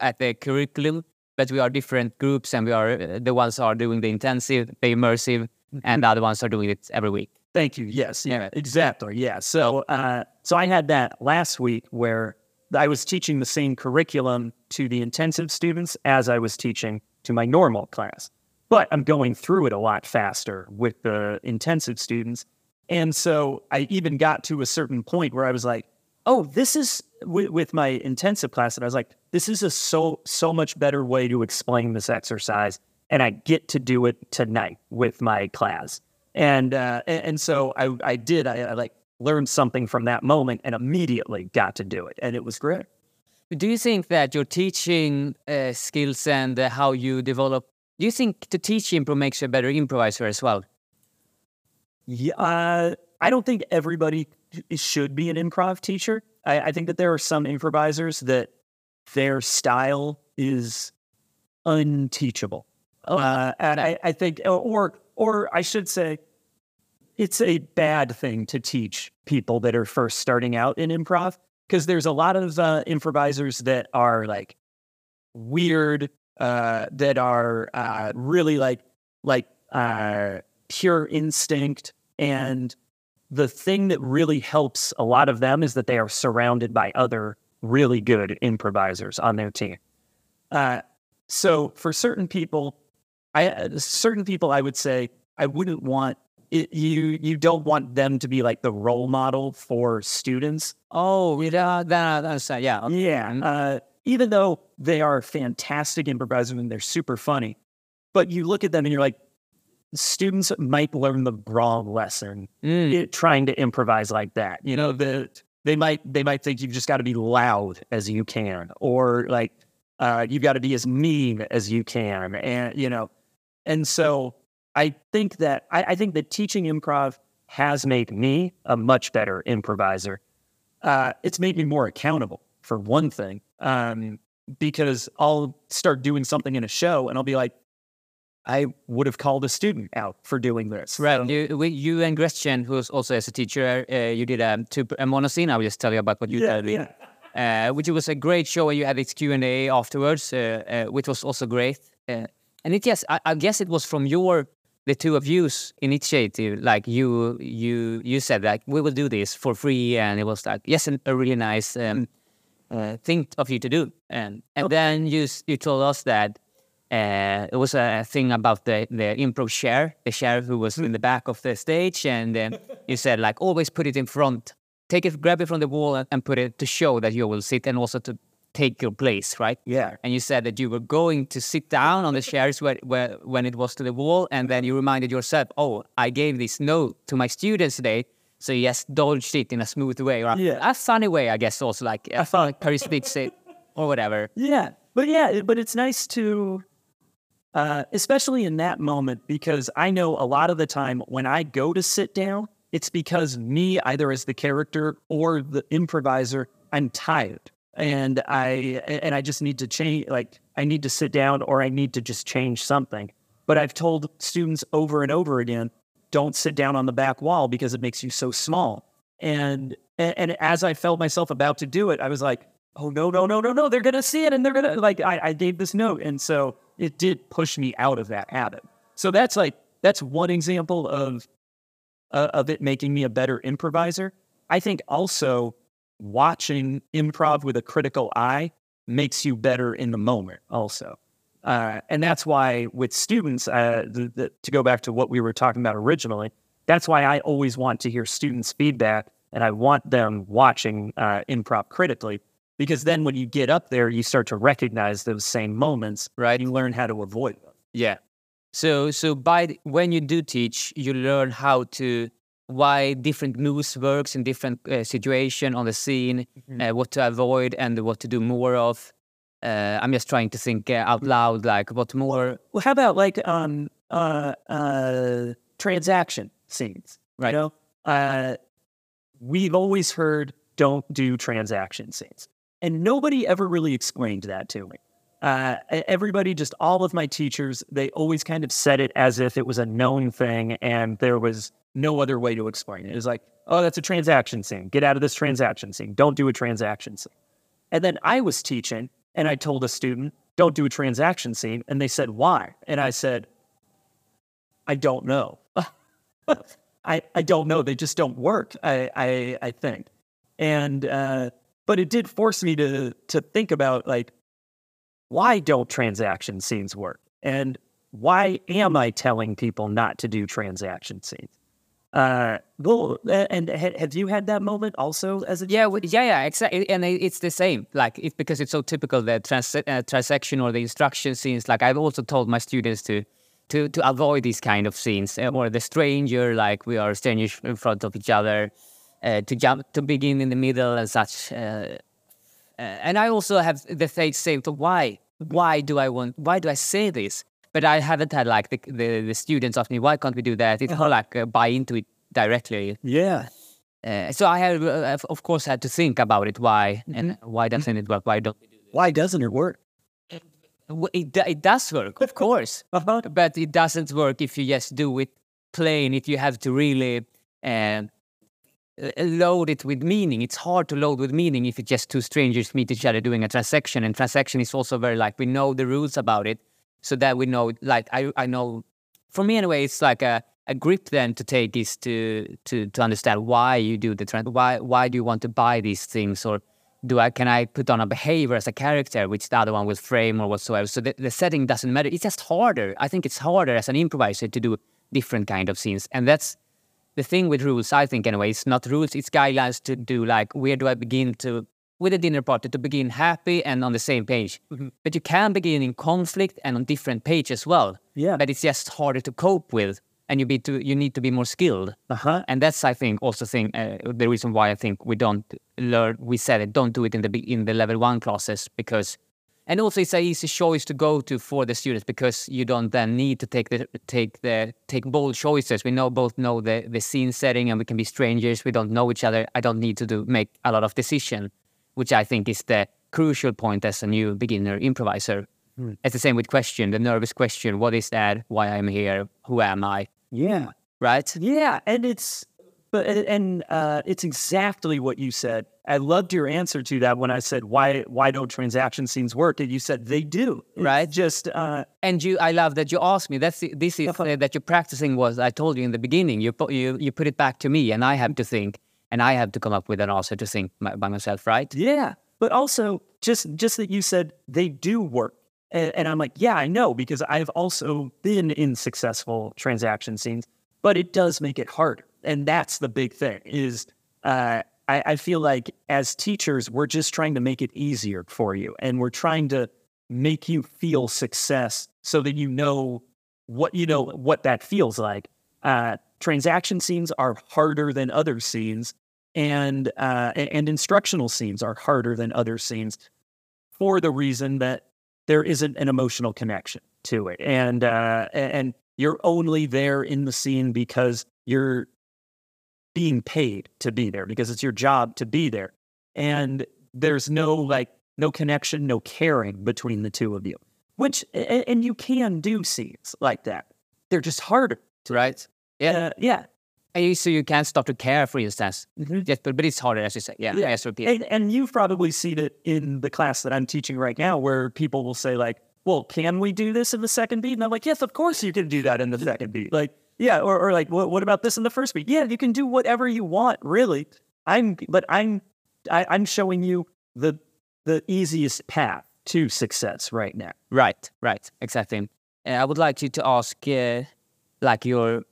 at the curriculum, but we are different groups, and we are uh, the ones are doing the intensive, the immersive, and the other ones are doing it every week. Thank you. Yes. Yeah. Exactly. Yeah. So, uh, so I had that last week where I was teaching the same curriculum to the intensive students as I was teaching to my normal class. But I'm going through it a lot faster with the intensive students. And so I even got to a certain point where I was like, oh, this is with, my intensive class. And I was like, this is a so, so much better way to explain this exercise. And I get to do it tonight with my class. And, uh, and, so I, I did, I, I like learned something from that moment and immediately got to do it. And it was great. Do you think that your teaching uh, skills and uh, how you develop, do you think to teach improv makes you a better improviser as well? Yeah, uh, I don't think everybody should be an improv teacher. I, I, think that there are some improvisers that their style is unteachable. Oh, uh, and I, I think, or or I should say, it's a bad thing to teach people that are first starting out in improv because there's a lot of uh, improvisers that are like weird, uh, that are uh, really like like uh, pure instinct, and the thing that really helps a lot of them is that they are surrounded by other really good improvisers on their team. Uh, so for certain people, I certain people I would say I wouldn't want it, you you don't want them to be like the role model for students. Oh, yeah, that, that's uh, yeah, okay. yeah. Mm-hmm. Uh, even though they are fantastic improvisers and they're super funny, but you look at them and you're like, students might learn the wrong lesson mm. it, trying to improvise like that. You know, the they might they might think you've just got to be loud as you can, or like uh, you've got to be as mean as you can, and you know, and so I think that I, I think that teaching improv has made me a much better improviser. Uh, it's made me more accountable for one thing, um, because I'll start doing something in a show and I'll be like, I would have called a student out for doing this. Right. So- You, we, you and Gretchen, who's also as a teacher, uh, you did a, two, a monoscene. I will just tell you about what you yeah, did. yeah. uh, which was a great show. And you had this Q and A afterwards, uh, uh, which was also great. Uh, and it yes, I, I guess it was from your the two of you's initiative. Like you, you, you said like we will do this for free, and it was like yes, a really nice um, uh, thing of you to do. And and then you you told us that. Uh, it was a thing about the the improv chair, the chair who was in the back of the stage, and then you said like always put it in front take it, grab it from the wall, and, and put it to show that you will sit and also to take your place, right? Yeah. And you said that you were going to sit down on the chairs where, where, when it was to the wall, and then you reminded yourself, "Oh, I gave this note to my students today." So you just dodged it in a smooth way, or a- Yeah. a funny way, I guess. Also, like a fun charismatic or whatever. Yeah, but yeah, but it's nice to, uh, especially in that moment, because I know a lot of the time when I go to sit down, it's because me, either as the character or the improviser, I'm tired, and I and I just need to change. Like I need to sit down, or I need to just change something. But I've told students over and over again, don't sit down on the back wall because it makes you so small. And and, and as I felt myself about to do it, I was like, oh no, no, no, no, no, they're gonna see it and they're gonna like I, I gave this note. And so it did push me out of that habit. So that's like that's one example of uh, of it making me a better improviser. I think also watching improv with a critical eye makes you better in the moment also. Uh, and that's why with students, uh, the, the, to go back to what we were talking about originally, that's why I always want to hear students' feedback and I want them watching uh, improv critically because then when you get up there, you start to recognize those same moments, Right. You learn how to avoid them. Yeah. So so by when you do teach, you learn how to why different moves works in different uh, situation on the scene, uh, what to avoid and what to do more of. Uh, I'm just trying to think uh, out loud, like what more. Well, how about like um uh uh transaction scenes? Right. You know, uh, we've always heard don't do transaction scenes, and nobody ever really explained that to me. Uh, everybody, just all of my teachers, they always kind of said it as if it was a known thing, and there was no other way to explain it. It was like, oh, that's a transaction scene. Get out of this transaction scene. Don't do a transaction scene. And then I was teaching and I told a student, don't do a transaction scene. And they said, why? And I said, I don't know. I, I don't know. They just don't work, I, I, I think. And, uh, but it did force me to, to think about like, why don't transaction scenes work? And why am I telling people not to do transaction scenes? Uh, well, and ha- have you had that moment also as a Yeah, yeah, yeah, exactly. And it's the same. Like it's because it's so typical that trans- uh, transaction or the instruction scenes. Like I've also told my students to to to avoid these kind of scenes uh, or the stranger, like we are strangers in front of each other, uh, to jump to begin in the middle and such. Uh, uh, and I also have the same to why why do I want why do I say this? But I haven't had like the the, the students ask me why can't we do that? It's not like uh, buy into it directly. Yeah. Uh, so I have, uh, of course, had to think about it. Why and why doesn't it work? Why don't we do Why doesn't it work? it? It, it does work, of course, Uh-huh. but it doesn't work if you just do it plain. If you have to really uh, Uh, uh, load it with meaning, it's hard to load with meaning if it's just two strangers meet each other doing a transaction. And transaction is also very like we know the rules about it, so that we know. Like I, I know, for me anyway, it's like a a grip then to take is to to to understand why you do the trans why why do you want to buy these things or do I can I put on a behavior as a character which the other one will frame or whatsoever so the, the setting doesn't matter it's just harder I think it's harder as an improviser to do different kind of scenes and that's the thing with rules I think anyway it's not rules it's guidelines to do like where do I begin to with a dinner party to begin happy and on the same page but you can begin in conflict and on different page as well Yeah. but it's just harder to cope with and you, be to, you need to be more skilled Uh huh. and that's I think also thing uh, the reason why I think we don't learn we said it don't do it in the in the level one classes because And also, it's an easy choice to go to for the students because you don't then need to take the take the take bold choices. We know both know the the scene setting, and we can be strangers. We don't know each other. I don't need to do make a lot of decision, which I think is the crucial point as a new beginner improviser. Hmm. It's the same with question, the nervous question: What is that? Why I'm here? Who am I? Yeah. Right? Yeah, and it's but and- and uh, it's exactly what you said. I loved your answer to that when I said why why don't transaction scenes work, and you said they do. It's Right. Just uh, And you, I love that you asked me. That's the- this is uh, that you're practicing was I told you in the beginning. You put you you put it back to me, and I have to think, and I have to come up with an answer to think my, by myself, right? yeah, but also just just that you said they do work, and, and I'm like, yeah, I know because I've also been in successful transaction scenes, but it does make it harder, and that's the big thing. Is uh, I, I feel like as teachers, we're just trying to make it easier for you, and we're trying to make you feel success so that you know what you know what that feels like. Uh, transaction scenes are harder than other scenes, and uh, and instructional scenes are harder than other scenes for the reason that there isn't an emotional connection to it, and uh, and you're only there in the scene because you're being paid to be there because it's your job to be there, and there's no like no connection, no caring between the two of you. Which and you can do scenes like that. They're just harder. Right? Yeah. Uh, yeah. And you, so you can't start to care, for instance. Mhm. Yes, but, but it's harder, as you say. Yeah, Yeah. And, and you've probably seen it in the class that I'm teaching right now, where people will say like, "Well, can we do this in the second beat?" And I'm like, "Yes, of course you can do that in the second beat." Like, yeah, or, or like, what, what about this in the first week? Yeah, you can do whatever you want, really. I'm, but I'm, I, I'm showing you the the easiest path to success right now. Right, right, exactly. Uh, I would like you to ask, uh, like your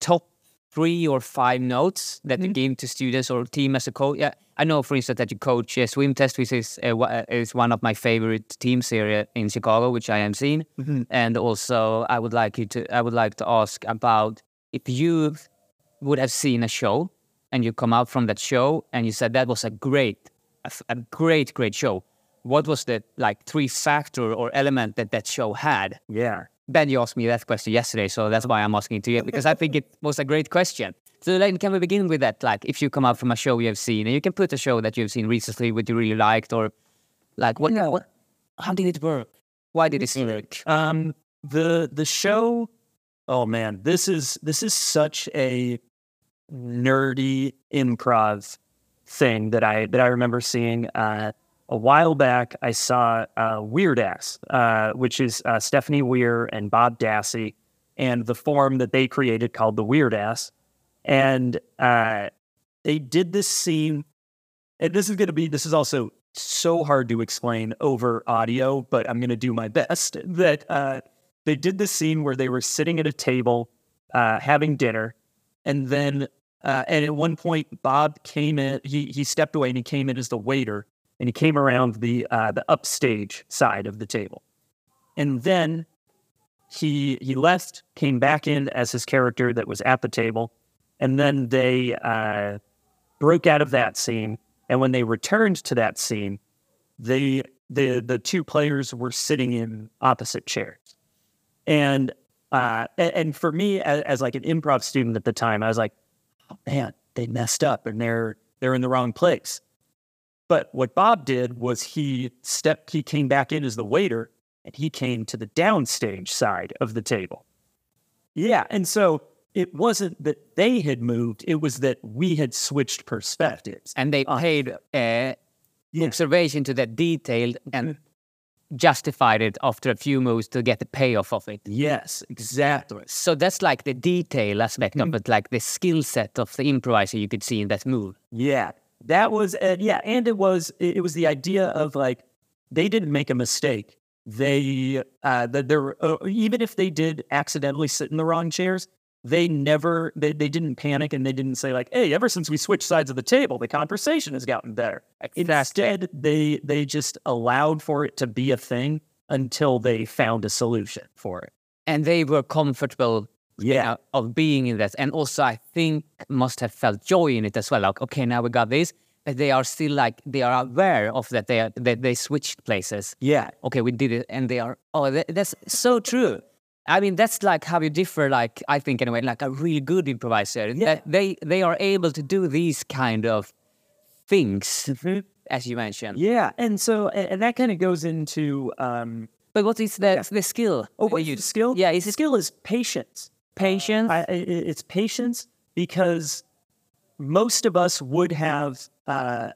top three or five notes that you give to students or team as a coach. Yeah, I know, for instance, that you coach uh, Swim Test, which is uh, uh, is one of my favorite teams here in Chicago, which I am seeing. And also, I would like you to, I would like to ask about if you would have seen a show and you come out from that show and you said that was a great, a, a great, great show. What was the like three factor or element that that show had? Yeah. Ben, you asked me that question yesterday, so that's why I'm asking it to you because I think it was a great question. So, like, can we begin with that? Like, if you come out from a show you have seen, and you can put a show that you've seen recently, what you really liked, or like, what, what how did it work? Why did it work? Um, the the show. Oh man, this is this is such a nerdy improv thing that I that I remember seeing. Uh, a while back, I saw uh, WeirDass, uh, which is uh, Stephanie Weir and Bob Dassie, and the form that they created called the WeirDass, and uh, they did this scene. And this is going to be. This is also so hard to explain over audio, but I'm going to do my best. That uh, they did this scene where they were sitting at a table uh, having dinner, and then uh, and at one point Bob came in. He he stepped away and he came in as the waiter, and he came around the uh, the upstage side of the table, and then he he left, came back in as his character that was at the table, and then they uh, broke out of that scene. And when they returned to that scene, they the the two players were sitting in opposite chairs, and uh, and for me as, as like an improv student at the time, I was like, oh, man, they messed up and they're they're in the wrong place. But what Bob did was he stepped, he came back in as the waiter, and he came to the downstage side of the table. Yeah, and so it wasn't that they had moved; it was that we had switched perspectives. And they paid uh, Yeah. observation to that detail and justified it after a few moves to get the payoff of it. Yes, exactly. So that's like the detail aspect Mm-hmm. of it, like the skill set of the improviser you could see in that move. Yeah, that was uh, yeah, and it was it it was the idea of like they didn't make a mistake. They uh, that there uh, even if they did accidentally sit in the wrong chairs, they never they, they didn't panic and they didn't say like, hey, ever since we switched sides of the table, the conversation has gotten better. Instead, they they just allowed for it to be a thing until they found a solution for it. And they were comfortable Yeah, uh, of being in that. And also, I think must have felt joy in it as well. Like, okay, now we got this. But they are still like they are aware of that they are, that they switched places. Yeah. Okay, we did it, and they are. Oh, that, that's so true. I mean, that's like how you differ. Like I think anyway, like a really good improviser. Yeah. They they are able to do these kind of things, as you mentioned. Yeah. And so, and, that kind of goes into, um, But what is the the skill? oh, that what you you skill? Yeah, is it skill is patience. patience? I, I- it's patience because most of us would have, uh,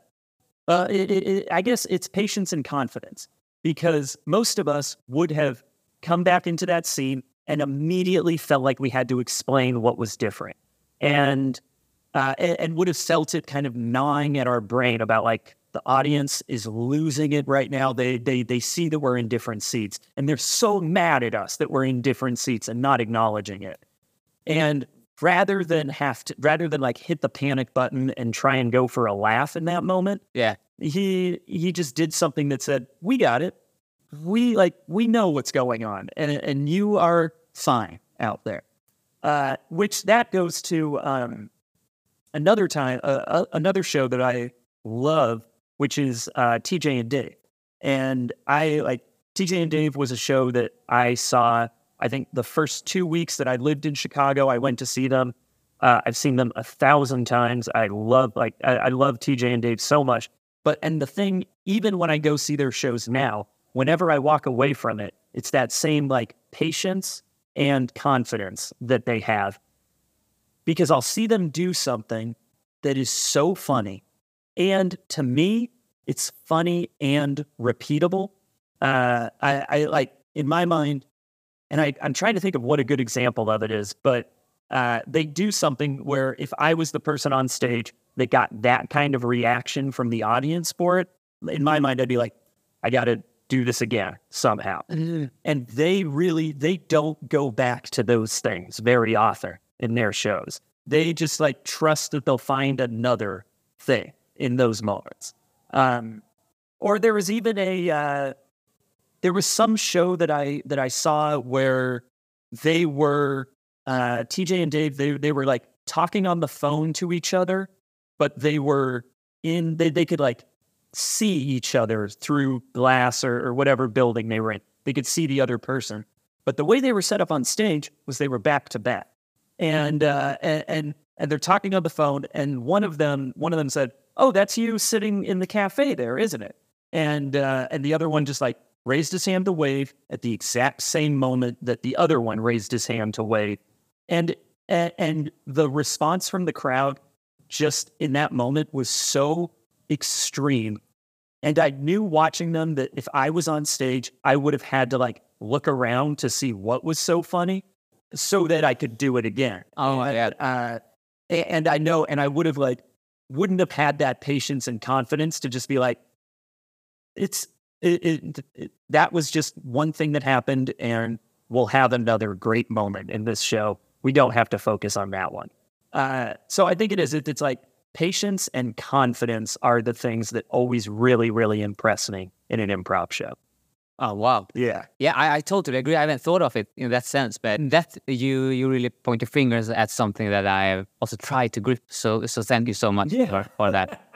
uh, it, it- I guess it's patience and confidence because most of us would have come back into that scene and immediately felt like we had to explain what was different and, uh, and, would have felt it kind of gnawing at our brain about like, the audience is losing it right now. They, they, they see that we're in different seats and they're so mad at us that we're in different seats and not acknowledging it. And rather than have to, rather than like hit the panic button and try and go for a laugh in that moment, yeah. he he just did something that said, "We got it. We like we know what's going on, and and you are fine out there." Uh, which that goes to um, another time, uh, uh, another show that I love, which is uh, TJ and Dave. And I like TJ and Dave was a show that I saw. I think the first two weeks that I lived in Chicago, I went to see them. Uh, I've seen them a thousand times. I love like I, I love TJ and Dave so much. But and the thing, even when I go see their shows now, whenever I walk away from it, it's that same like patience and confidence that they have. Because I'll see them do something that is so funny. And to me, it's funny and repeatable. Uh, I, I like in my mind, and I, I'm trying to think of what a good example of it is, but uh, they do something where if I was the person on stage that got that kind of reaction from the audience for it, in my mind, I'd be like, I got to do this again somehow. And they really, they don't go back to those things very often in their shows. They just like trust that they'll find another thing in those moments. Um, or there was even a, uh, there was some show that I that I saw where they were uh, TJ and Dave. They they were like talking on the phone to each other, but they were in. They they could like see each other through glass or, or whatever building they were in. They could see the other person, but the way they were set up on stage was they were back to back, and uh, and, and and they're talking on the phone. And one of them one of them said, "Oh, that's you sitting in the cafe there, isn't it?" And uh, and the other one just like raised his hand to wave at the exact same moment that the other one raised his hand to wave. And and, and the response from the crowd just in that moment was so extreme. And I knew watching them that if I was on stage, I would have had to like look around to see what was so funny so that I could do it again. Oh, and. Uh, and I know, and I would have like, wouldn't have had that patience and confidence to just be like, it's it, it, it, that was just one thing that happened, and we'll have another great moment in this show. We don't have to focus on that one. Uh, so I think it is. It, it's like patience and confidence are the things that always really, really impress me in an improv show. Oh wow. Yeah. Yeah, I, I totally agree. I haven't thought of it in that sense, but that you you really point your fingers at something that I have also tried to grip. So so thank you so much Yeah. for, for that.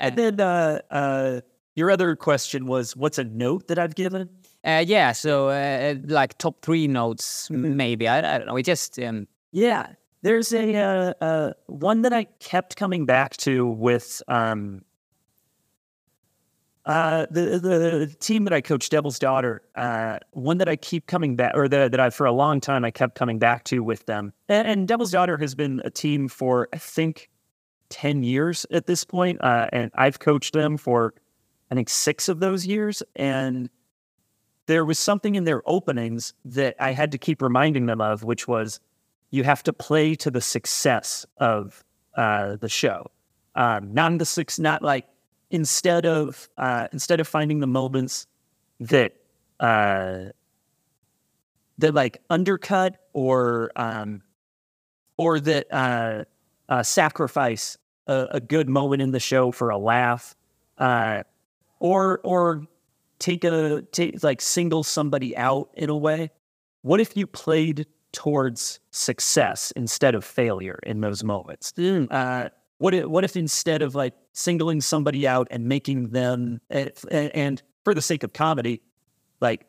And then uh, uh, your other question was, what's a note that I've given? Uh, yeah, so uh, like top three notes, m- maybe. I, I don't know. We just um, Yeah, there's a uh, uh, one that I kept coming back to with um, uh, the, the team that I coach, Devil's Daughter. Uh, one that I keep coming back, or that that I for a long time I kept coming back to with them. And, and Devil's Daughter has been a team for I think ten years at this point, uh, and I've coached them for I think six of those years, and there was something in their openings that I had to keep reminding them of, which was you have to play to the success of uh, the show, um, not the six, not like instead of uh, instead of finding the moments that uh, that like undercut or um, or that uh, uh, sacrifice a, a good moment in the show for a laugh, uh, or or take a take like single somebody out in a way. What if you played towards success instead of failure in those moments? Uh, what if, what if instead of like singling somebody out and making them and, and for the sake of comedy, like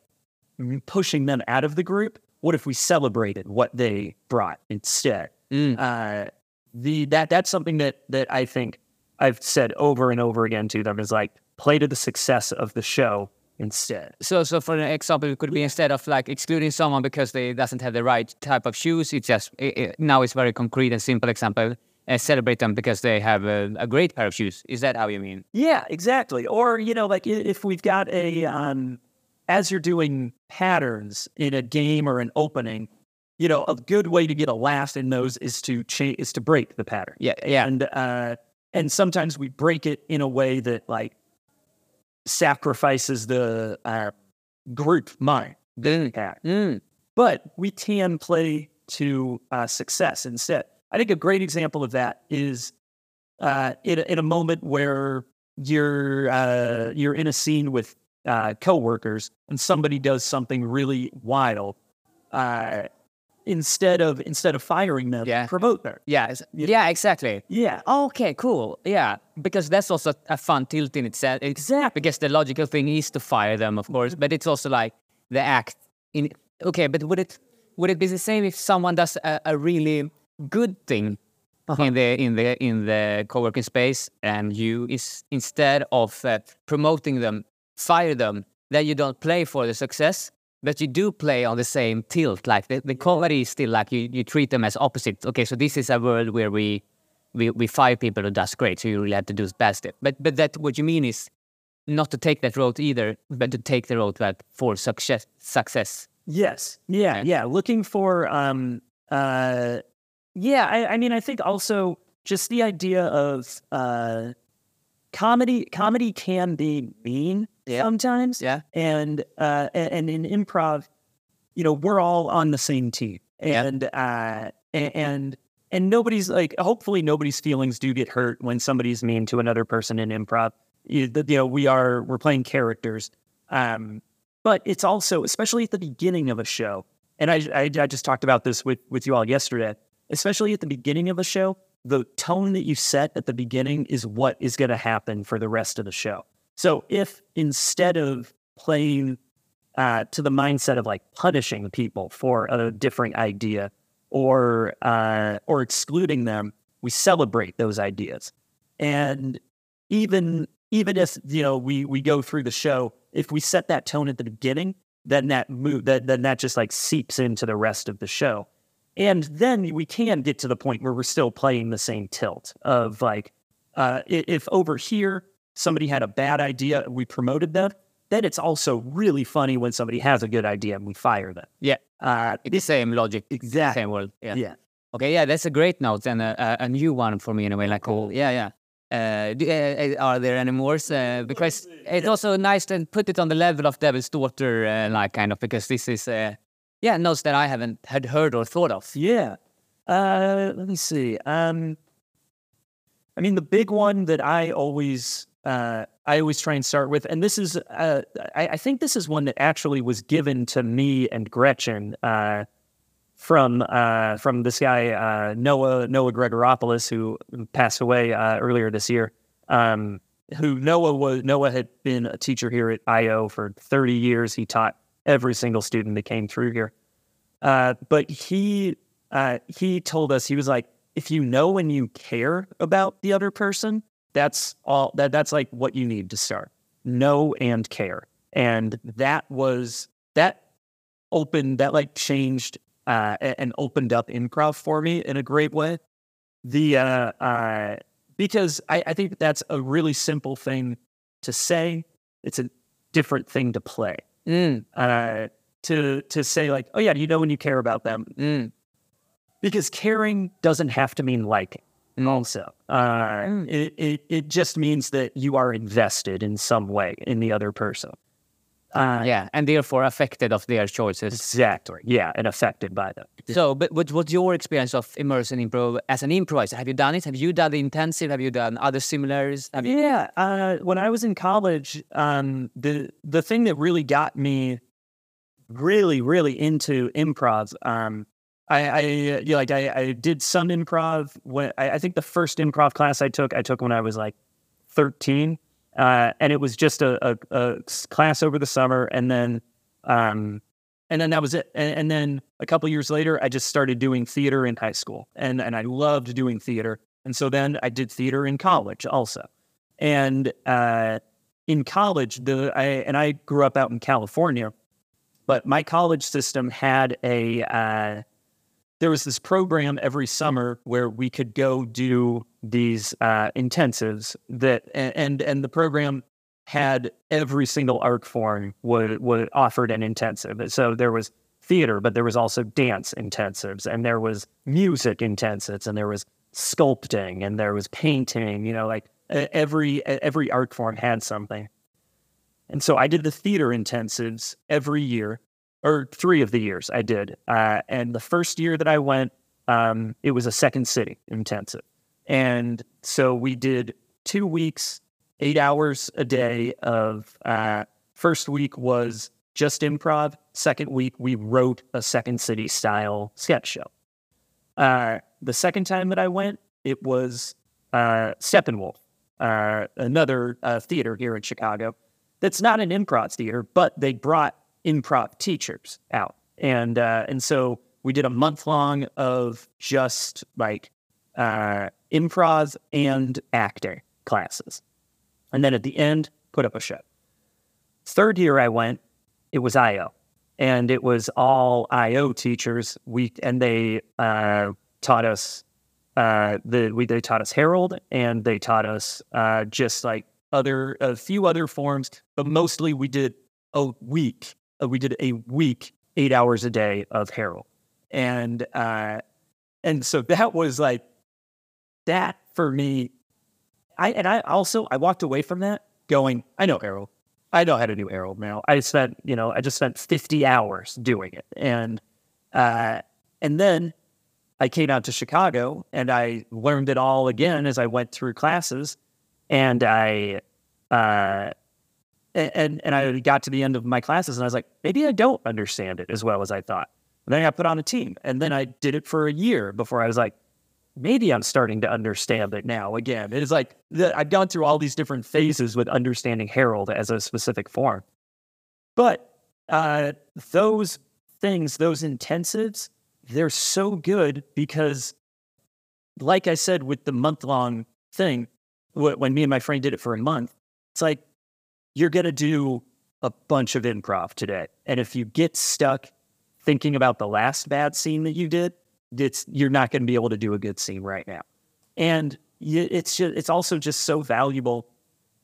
pushing them out of the group, what if we celebrated what they brought instead? Mm. Uh, the that that's something that that I think I've said over and over again to them is like play to the success of the show instead. So, so for an example, it could be instead of like excluding someone because they doesn't have the right type of shoes, it's just it, it, now it's very concrete and simple example. Uh, celebrate them because they have a, a, great pair of shoes. Is that how you mean? Yeah, exactly. Or you know, like if we've got a um, as you're doing patterns in a game or an opening, you know, a good way to get a laugh in those is to change is to break the pattern. Yeah, yeah. And uh, and sometimes we break it in a way that like sacrifices the uh, group mind. Mm. Mm. But we can play to uh, success instead. I think a great example of that is uh, in, a, in a moment where you're uh, you're in a scene with uh, coworkers and somebody does something really wild. Instead of instead of firing them, yeah. promote them. Yeah, yeah, exactly. Yeah. Okay, cool. Yeah, because that's also a fun tilt in itself. Exactly. Because the logical thing is to fire them, of course, but it's also like the act in. Okay, but would it would it be the same if someone does a, a really good thing uh-huh. in the in the in the co-working space and you is instead of uh, promoting them fire them then you don't play for the success but you do play on the same tilt like the, the comedy is still like you, you treat them as opposites. okay so this is a world where we we, we fire people who does great so you really have to do bad stuff but but that what you mean is not to take that road either but to take the road like for success success yes yeah yeah, yeah. looking for um uh yeah, I, I mean, I think also just the idea of uh, comedy. Comedy can be mean yeah. sometimes. Yeah, and uh, and, in improv, you know, we're all on the same team, and uh, and and nobody's like. Hopefully, nobody's feelings do get hurt when somebody's mean to another person in improv. You, you know, we are we're playing characters, um, but it's also especially at the beginning of a show. And I, I, I just talked about this with with you all yesterday especially at the beginning of a show, the tone that you set at the beginning is what is going to happen for the rest of the show. So if instead of playing uh, to the mindset of like punishing people for a different idea or uh, or excluding them, we celebrate those ideas. And even even if you know we we go through the show, if we set that tone at the beginning, then that move that then that just like seeps into the rest of the show. And then we can get to the point where we're still playing the same tilt of like, uh, if over here somebody had a bad idea we promoted them, then it's also really funny when somebody has a good idea and we fire them. Yeah. Uh, the same logic. Exactly. Same world. Yeah. Yeah. Okay. Yeah. That's a great note and a, a new one for me in a way. Like, cool. Yeah. Yeah. Uh, do, uh, uh are there any more? Uh, because it's also nice to put it on the level of Devil's Daughter, uh, like kind of, because this is uh, yeah, notes that I haven't had heard or thought of. Yeah. Uh, let me see. Um, I mean, the big one that I always uh, I always try and start with, and this is uh, I, I, think this is one that actually was given to me and Gretchen uh, from uh, from this guy uh, Noah Noah Gregoropoulos, who passed away uh, earlier this year. Um, who Noah was Noah had been a teacher here at IO for 30 years. He taught every single student that came through here. Uh, but he uh, he told us he was like, if you know and you care about the other person, that's all that that's like what you need to start. Know and care, and that was that opened that like changed uh, and opened up improv for me in a great way. The uh, uh, because I, I think that's a really simple thing to say. It's a different thing to play. Mm. Uh, to to say like, oh yeah, you know when you care about them, mm. because caring doesn't have to mean liking. Also, uh, mm. it, it it just means that you are invested in some way in the other person. Uh, yeah, and therefore affected of their choices. Exactly. Yeah, and affected by them. So, but what, what's your experience of immersion improv as an improviser? Have you done it? Have you done the intensive? Have you done other similars? Have yeah. Uh, when I was in college, um, the the thing that really got me really, really into improv, um, I, I you know, like I, I did some improv when I, I think the first improv class I took I took when I was like 13, uh, and it was just a, a, a class over the summer, and then um, and then that was it. And, and then a couple years later, I just started doing theater in high school, and and I loved doing theater. And so then I did theater in college also. And uh, in college, the I and I grew up out in California, but my college system had a uh, there was this program every summer where we could go do these uh, intensives that and and the program had every single art form would would offered an intensive. So there was theater, but there was also dance intensives, and there was music intensives, and there was sculpting, and there was painting. You know, like every every art form had something. And so I did the theater intensives every year, or three of the years I did. Uh, and the first year that I went, um, it was a second city intensive. And so we did two weeks, eight hours a day of, uh, first week was just improv. Second week, we wrote a second city style sketch show. Uh, the second time that I went, it was uh, Steppenwolf, uh, another uh, theater here in Chicago. That's not an improv theater, but they brought improv teachers out, and uh, and so we did a month long of just like uh, improv and acting classes, and then at the end, put up a show. Third year I went, it was IO, and it was all IO teachers. We and they uh, taught us uh, the we they taught us Harold and they taught us uh, just like other a few other forms, but mostly we did a week. Uh, we did a week, eight hours a day of Harold, and uh, and so that was like that for me. I and I also I walked away from that going, I know Harold. I know how to do Harold now. I spent, you know, I just spent 50 hours doing it. And uh and then I came out to Chicago and I learned it all again as I went through classes, and I, uh, and and I got to the end of my classes and I was like, maybe I don't understand it as well as I thought. And then I got put on a team, and then I did it for a year before I was like, maybe I'm starting to understand it now again. It is like I've gone through all these different phases with understanding Harold as a specific form, but uh, those things, those intensives they're so good because, like I said, with the month long thing, when me and my friend did it for a month, it's like you're going to do a bunch of improv today. And if you get stuck thinking about the last bad scene that you did, it's you're not going to be able to do a good scene right now. And it's just, it's also just so valuable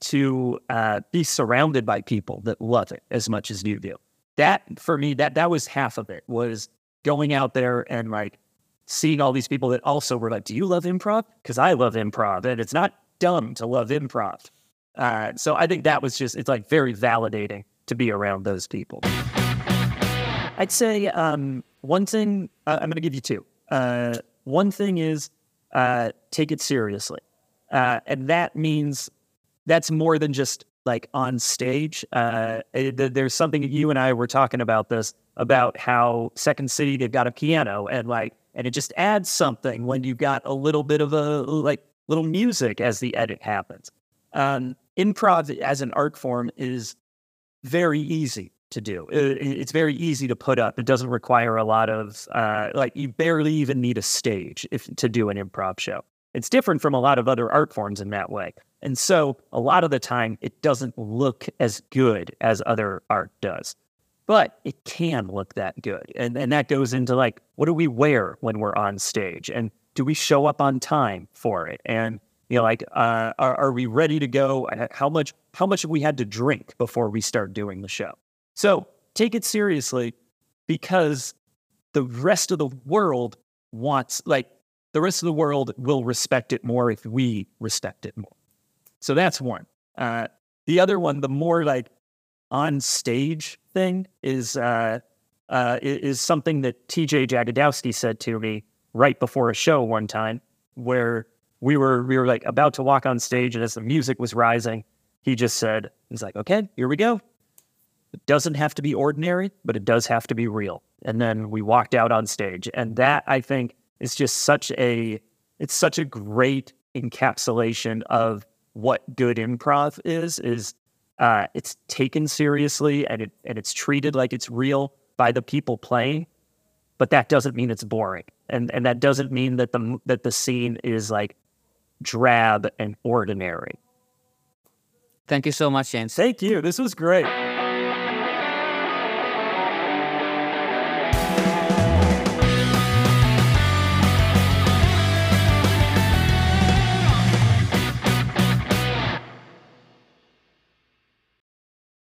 to uh, be surrounded by people that love it as much as you do. That for me, that that was half of it was going out there and like seeing all these people that also were like, "Do you love improv?" Because I love improv, and it's not dumb to love improv. Uh, so I think that was just it's like very validating to be around those people. I'd say um, one thing uh, I'm going to give you two. Uh, one thing is uh, take it seriously, uh, and that means that's more than just like on stage. Uh, it, there's something you and I were talking about this about how Second City they've got a piano and like and it just adds something when you've got a little bit of a like little music as the edit happens. Um, improv as an art form is very easy to do. It, it's very easy to put up. It doesn't require a lot of uh, like you barely even need a stage if to do an improv show. It's different from a lot of other art forms in that way. And so a lot of the time it doesn't look as good as other art does but it can look that good. And, and that goes into like, what do we wear when we're on stage? And do we show up on time for it? And, you know, like, uh, are, are we ready to go? How much, how much have we had to drink before we start doing the show? So take it seriously because the rest of the world wants, like, the rest of the world will respect it more if we respect it more. So that's one. Uh, the other one, the more like on stage thing is uh, uh, is something that T.J. Jagodowski said to me right before a show one time, where we were we were like about to walk on stage, and as the music was rising, he just said, "He's like, okay, here we go. It doesn't have to be ordinary, but it does have to be real. And then we walked out on stage. And that I think is just such a it's such a great encapsulation of what good improv is, is uh, it's taken seriously and it and it's treated like it's real by the people playing, but that doesn't mean it's boring. And and that doesn't mean that the that the scene is like drab and ordinary. Thank you so much, James. Thank you. This was great.